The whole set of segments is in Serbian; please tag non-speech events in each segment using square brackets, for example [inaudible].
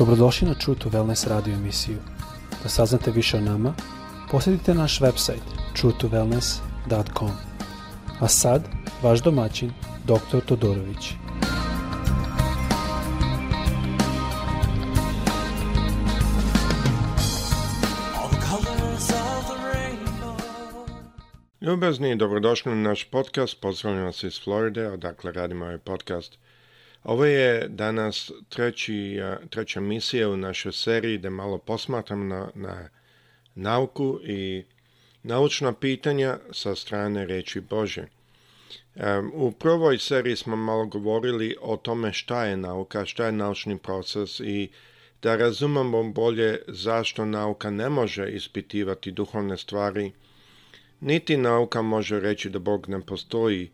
Dobrodošli na True to Wellness radio emisiju. Da saznate više o nama, posjetite naš website truetowellness.com. A sad, vaš domaćin, dr. Todorović. Ljubazni i dobrodošli na naš podcast. Pozdravljam vas iz Floride, odakle radimo ovaj podcast – ovo je danas treći, treća misija u našoj seriji da malo posmatram na, na nauku i naučna pitanja sa strane reči Bože. U prvoj seriji smo malo govorili o tome šta je nauka, šta je naučni proces i da razumemo bolje zašto nauka ne može ispitivati duhovne stvari, niti nauka može reći da Bog ne postoji,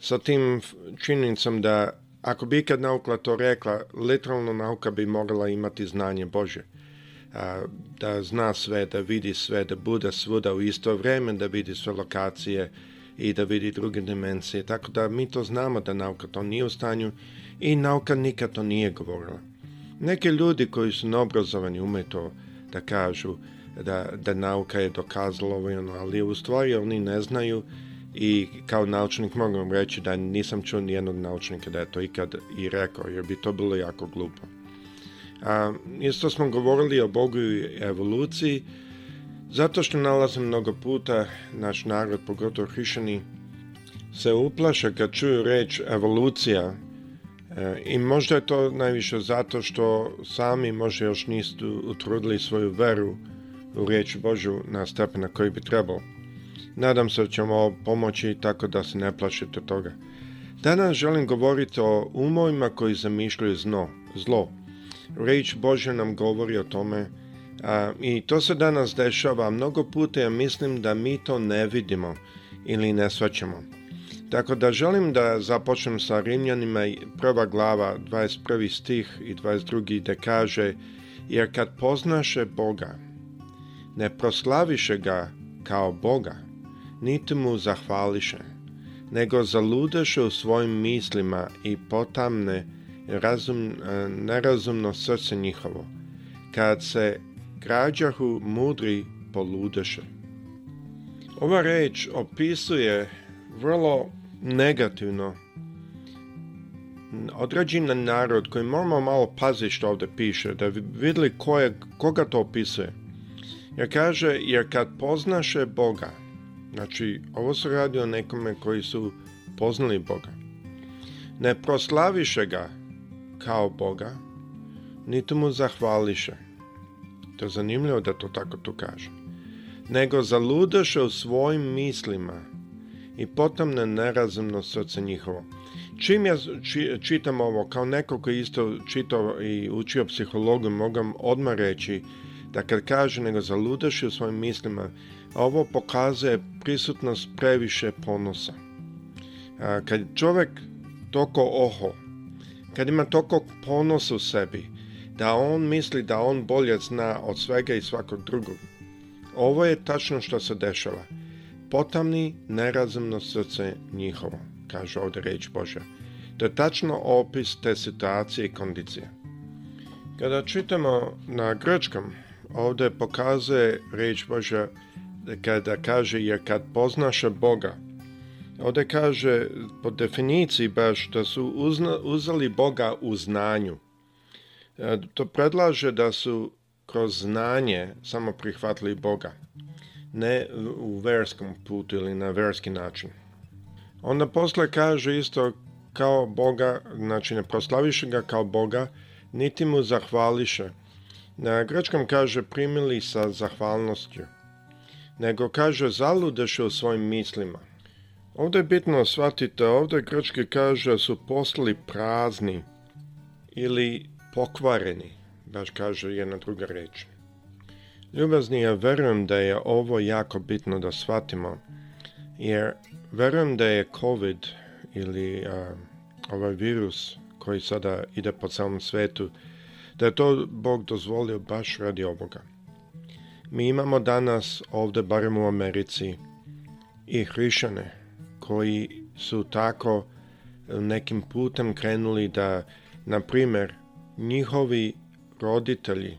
sa tim činjenicom da ako bi ikad naukla to rekla, literalno nauka bi morala imati znanje Bože. da zna sve, da vidi sve, da bude svuda u isto vrijeme, da vidi sve lokacije i da vidi druge dimensije. Tako da mi to znamo da nauka to nije u stanju i nauka nikad to nije govorila. Neki ljudi koji su neobrazovani ume to da kažu da, da nauka je dokazala ovo, ono, ali u stvari oni ne znaju i kao naučnik mogu vam reći da nisam čuo nijednog naučnika da je to ikad i rekao, jer bi to bilo jako glupo. A, isto smo govorili o Bogu i evoluciji, zato što nalazim mnogo puta naš narod, pogotovo hrišćani, se uplaše kad čuju reč evolucija e, i možda je to najviše zato što sami možda još nisu utrudili svoju veru u riječ Božu na stepen na koji bi trebalo. Nadam se da ćemo pomoći tako da se ne plašite toga. Danas želim govoriti o umovima koji zamišljaju zno, zlo. Reč Bože nam govori o tome i to se danas dešava mnogo puta ja mislim da mi to ne vidimo ili ne svaćemo. Tako da želim da započnem sa Rimljanima prva glava 21. stih i 22. da kaže jer kad poznaše Boga ne proslaviše ga kao Boga niti mu zahvališe, nego zaludeše u svojim mislima i potamne razum, e, nerazumno srce njihovo, kad se građahu mudri poludeše. Ova reč opisuje vrlo negativno određeni narod koji moramo malo paziti što ovdje piše, da bi vidjeli koga to opisuje. Jer kaže, jer kad poznaše Boga, Znači, ovo se radi o nekome koji su poznali Boga. Ne proslaviše ga kao Boga, niti mu zahvališe. To je zanimljivo da to tako tu kaže. Nego zaludaše u svojim mislima i ne nerazumno srce njihovo. Čim ja čitam ovo, kao neko koji isto čitao i učio psihologu, mogam odmah reći da kad kaže nego zaludaše u svojim mislima, a ovo pokazuje prisutnost previše ponosa. Kad čovjek toko oho, kad ima toko ponosa u sebi, da on misli da on bolje zna od svega i svakog drugog. Ovo je tačno što se dešava. Potamni nerazumno srce njihovo, kaže ovdje reč Božja. To je tačno opis te situacije i kondicije. Kada čitamo na grčkom, ovdje pokazuje reč Božja kada kaže jer kad poznaš Boga, ovdje kaže po definiciji baš da su uzna, uzeli Boga u znanju. E, to predlaže da su kroz znanje samo prihvatili Boga, ne u verskom putu ili na verski način. Onda posle kaže isto kao Boga, znači ne proslaviše ga kao Boga, niti mu zahvališe. Na grečkom kaže primili sa zahvalnostju nego kaže zaludeš u svojim mislima. Ovdje je bitno shvatite, ovdje grčki kaže su posli prazni ili pokvareni, baš kaže jedna druga reč. Ljubazni, ja verujem da je ovo jako bitno da shvatimo, jer verujem da je COVID ili ovaj virus koji sada ide po samom svetu, da je to Bog dozvolio baš radi ovoga. Mi imamo danas ovdje, barem u Americi, i hrišane koji su tako e, nekim putem krenuli da, na primjer, njihovi roditelji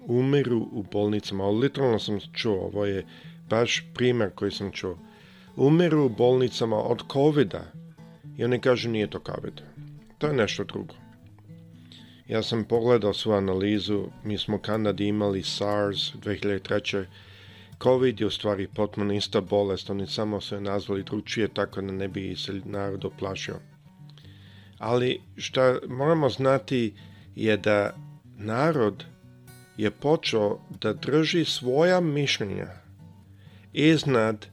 umiru u bolnicama. O, literalno sam čuo, ovo je baš primjer koji sam čuo. Umiru u bolnicama od covid i oni kažu nije to COVID. To je nešto drugo. Ja sam pogledao svoju analizu, mi smo u Kanadi imali SARS 2003. COVID je u stvari potpuno ista bolest, oni samo se nazvali drugčije tako da ne bi se narod oplašio. Ali što moramo znati je da narod je počeo da drži svoja mišljenja iznad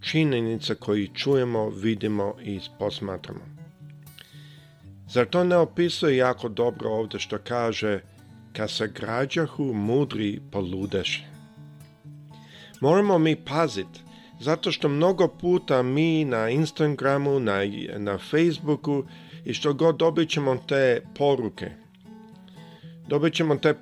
činjenica koji čujemo, vidimo i posmatramo. Zar to ne opisuje jako dobro ovdje što kaže kad se građahu mudri poludeš? Moramo mi paziti, zato što mnogo puta mi na Instagramu, na, na Facebooku i što god dobit ćemo te poruke. Dobit ćemo te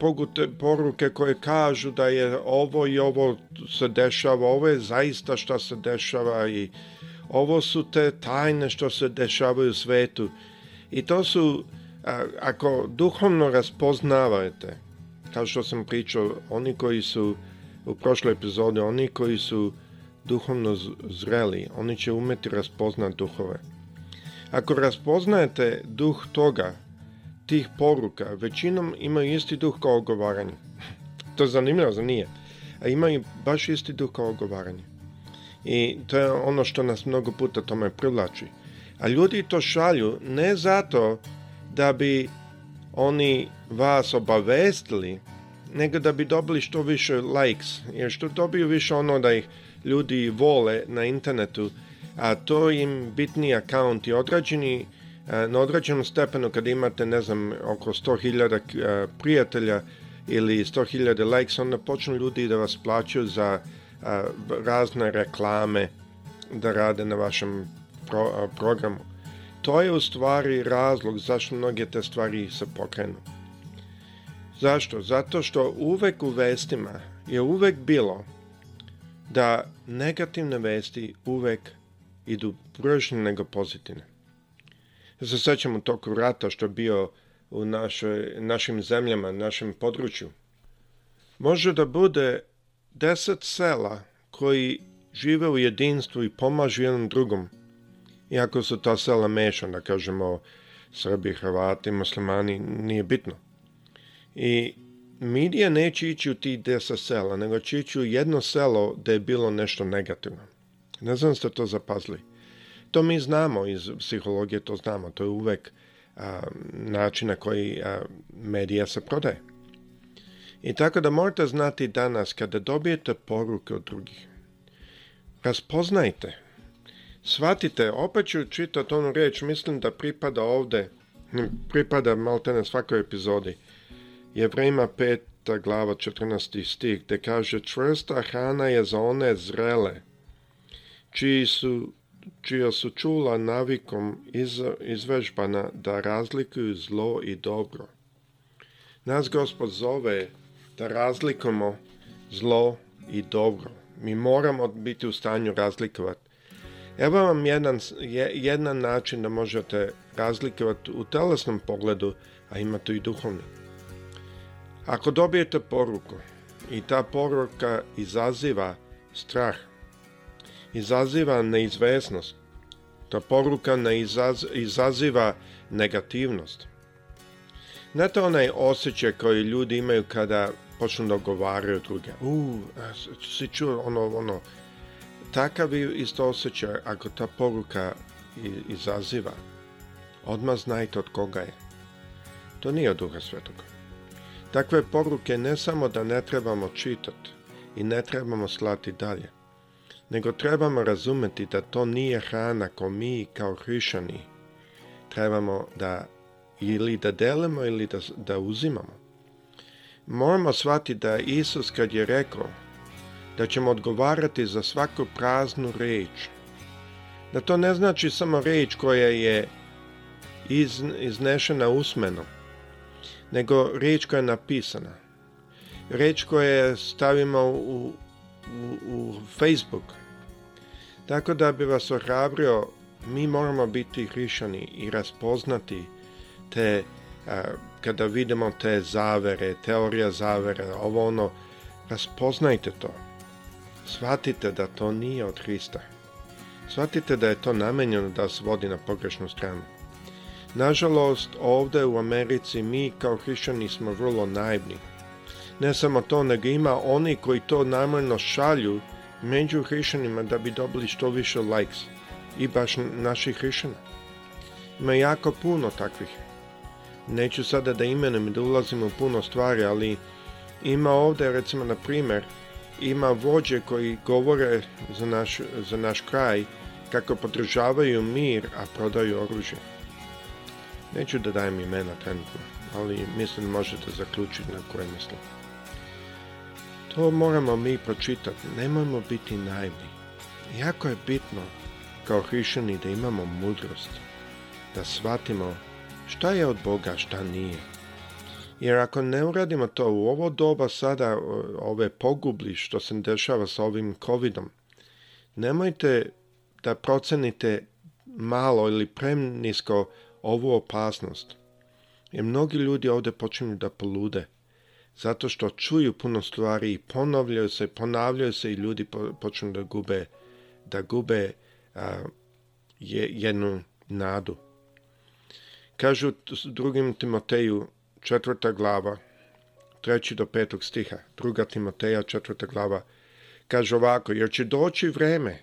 poruke koje kažu da je ovo i ovo se dešava, ovo je zaista što se dešava i ovo su te tajne što se dešavaju u svetu. I to su, ako duhovno raspoznavate, kao što sam pričao, oni koji su u prošloj epizodi, oni koji su duhovno zreli, oni će umeti raspoznati duhove. Ako raspoznajete duh toga, tih poruka, većinom imaju isti duh kao ogovaranje. [laughs] to je zanimljivo, za nije. A imaju baš isti duh kao ogovaranje. I to je ono što nas mnogo puta tome privlači. A ljudi to šalju ne zato da bi oni vas obavestili, nego da bi dobili što više likes, jer što dobiju više ono da ih ljudi vole na internetu, a to im bitni akaunti odrađeni na određenom stepenu kad imate, ne znam, oko 100.000 e, prijatelja ili 100.000 likes, onda počnu ljudi da vas plaćaju za razne reklame da rade na vašem pro, programu. To je u stvari razlog zašto mnoge te stvari se pokrenu. Zašto? Zato što uvek u vestima je uvek bilo da negativne vesti uvek idu brže nego pozitivne. Se u toku rata što je bio u našoj, našim zemljama, našem području. Može da bude deset sela koji žive u jedinstvu i pomažu jednom drugom, iako su ta sela mešana, kažemo Srbi, Hrvati, muslimani, nije bitno. I medija neće ići u ti desa sela, nego će ići u jedno selo gdje je bilo nešto negativno. Ne znam ste to zapazili. To mi znamo iz psihologije, to znamo. To je uvek način na koji medija se prodaje. I tako da morate znati danas, kada dobijete poruke od drugih, raspoznajte Svatite, opet ću čitati onu riječ, mislim da pripada ovdje, pripada maltene svakoj epizodi. Jevrejima 5. glava 14. stih, te kaže čvrsta hrana je za one zrele, su čija su čula navikom iz, izvežbana da razlikuju zlo i dobro. Nas gospod zove da razlikujemo zlo i dobro. Mi moramo biti u stanju razlikovati. Evo vam jedan, jedan način da možete razlikovati u telesnom pogledu, a ima to i duhovni. Ako dobijete poruku i ta poruka izaziva strah, izaziva neizvesnost, ta poruka ne izaz, izaziva negativnost. Znate onaj osjećaj koji ljudi imaju kada počnu da ogovaraju druge. U, si čuo ono, ono, takav isto osjećaj, ako ta poruka izaziva, odmah znajte od koga je. To nije od Duha Svetoga. Takve poruke ne samo da ne trebamo čitati i ne trebamo slati dalje, nego trebamo razumeti da to nije hrana ko mi kao hrišani trebamo da ili da delimo ili da, da uzimamo. Moramo shvatiti da Isus kad je rekao da ćemo odgovarati za svaku praznu reč. Da to ne znači samo reč koja je iz, iznešena usmeno, nego reč koja je napisana. Reč koja stavimo u, u, u Facebook. Tako da bi vas ohrabrio, mi moramo biti hrišani i raspoznati te, kada vidimo te zavere, teorija zavere, ovo ono, raspoznajte to. Shvatite da to nije od Hrista. Shvatite da je to namenjeno da se vodi na pogrešnu stranu. Nažalost, ovdje u Americi mi kao hrišćani smo vrlo naivni. Ne samo to, nego ima oni koji to namjerno šalju među hrišćanima da bi dobili što više likes i baš naših hrišćana. Ima jako puno takvih. Neću sada da imenem da ulazim u puno stvari, ali ima ovdje recimo na primjer ima vođe koji govore za naš, za naš kraj kako podržavaju mir, a prodaju oružje. Neću da dajem imena trenutno, ali mislim možete zaključiti na koje mislim. To moramo mi pročitati, nemojmo biti naivni. Jako je bitno kao hrišani da imamo mudrost, da shvatimo šta je od Boga, šta nije. Jer ako ne uradimo to u ovo doba sada, ove pogubli što se dešava sa ovim covidom, nemojte da procenite malo ili premnisko ovu opasnost. I mnogi ljudi ovdje počinju da polude. Zato što čuju puno stvari i ponavljaju se, ponavljaju se i ljudi počinju da gube, da gube a, jednu nadu. Kažu drugim Timoteju, četvrta glava, treći do petog stiha, druga Timoteja, četvrta glava, kaže ovako, jer će doći vreme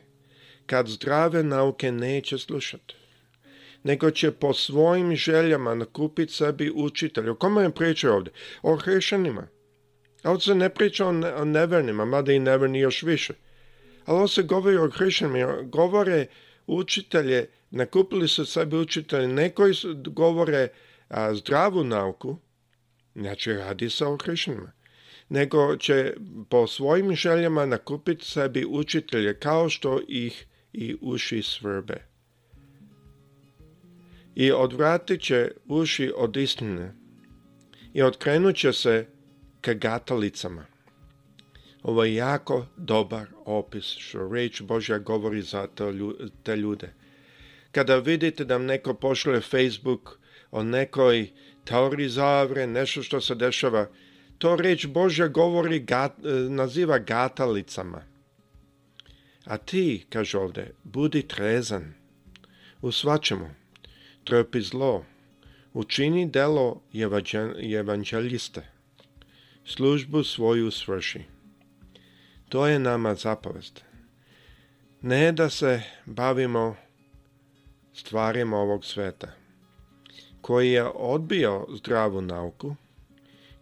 kad zdrave nauke neće slušati, nego će po svojim željama nakupiti sebi učitelje. O kome je priča ovdje? O hrišanima. A ovdje se ne priča o, nevernima, mada i neverni još više. Ali ovo se govori o hrišanima, govore učitelje, nakupili su sebi učitelje, ne koji govore zdravu nauku, Znači radi se o Nego će po svojim željama nakupiti sebi učitelje kao što ih i uši svrbe. I odvratit će uši od istine. I odkrenut će se ka gatalicama. Ovo je jako dobar opis što reč Božja govori za te ljude. Kada vidite da neko pošle Facebook o nekoj teoriji zavre, nešto što se dešava. To reč Božja govori, naziva gatalicama. A ti, kaže ovde budi trezan. U svačemu. Trpi zlo. Učini delo evanđeljiste, Službu svoju svrši. To je nama zapovest. Ne da se bavimo stvarima ovog sveta koji je odbio zdravu nauku,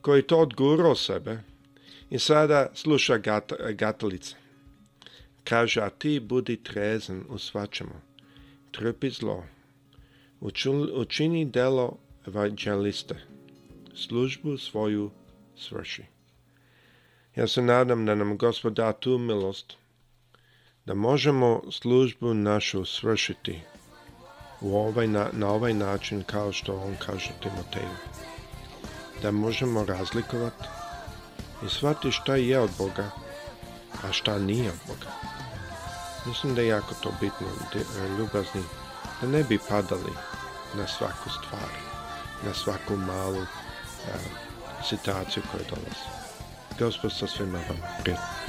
koji to odgurao sebe i sada sluša gat, gatlice. Kaže, a ti budi trezen u svačemu, trpi zlo, učini delo evanđeliste, službu svoju svrši. Ja se nadam da nam Gospod da tu milost, da možemo službu našu svršiti u ovaj, na, na ovaj način kao što on kaže Timoteju. Da možemo razlikovati i shvati šta je od Boga, a šta nije od Boga. Mislim da je jako to bitno, e, ljubazni, da ne bi padali na svaku stvar, na svaku malu e, situaciju koja dolazi. Gospod sa svima vam. Prijatno.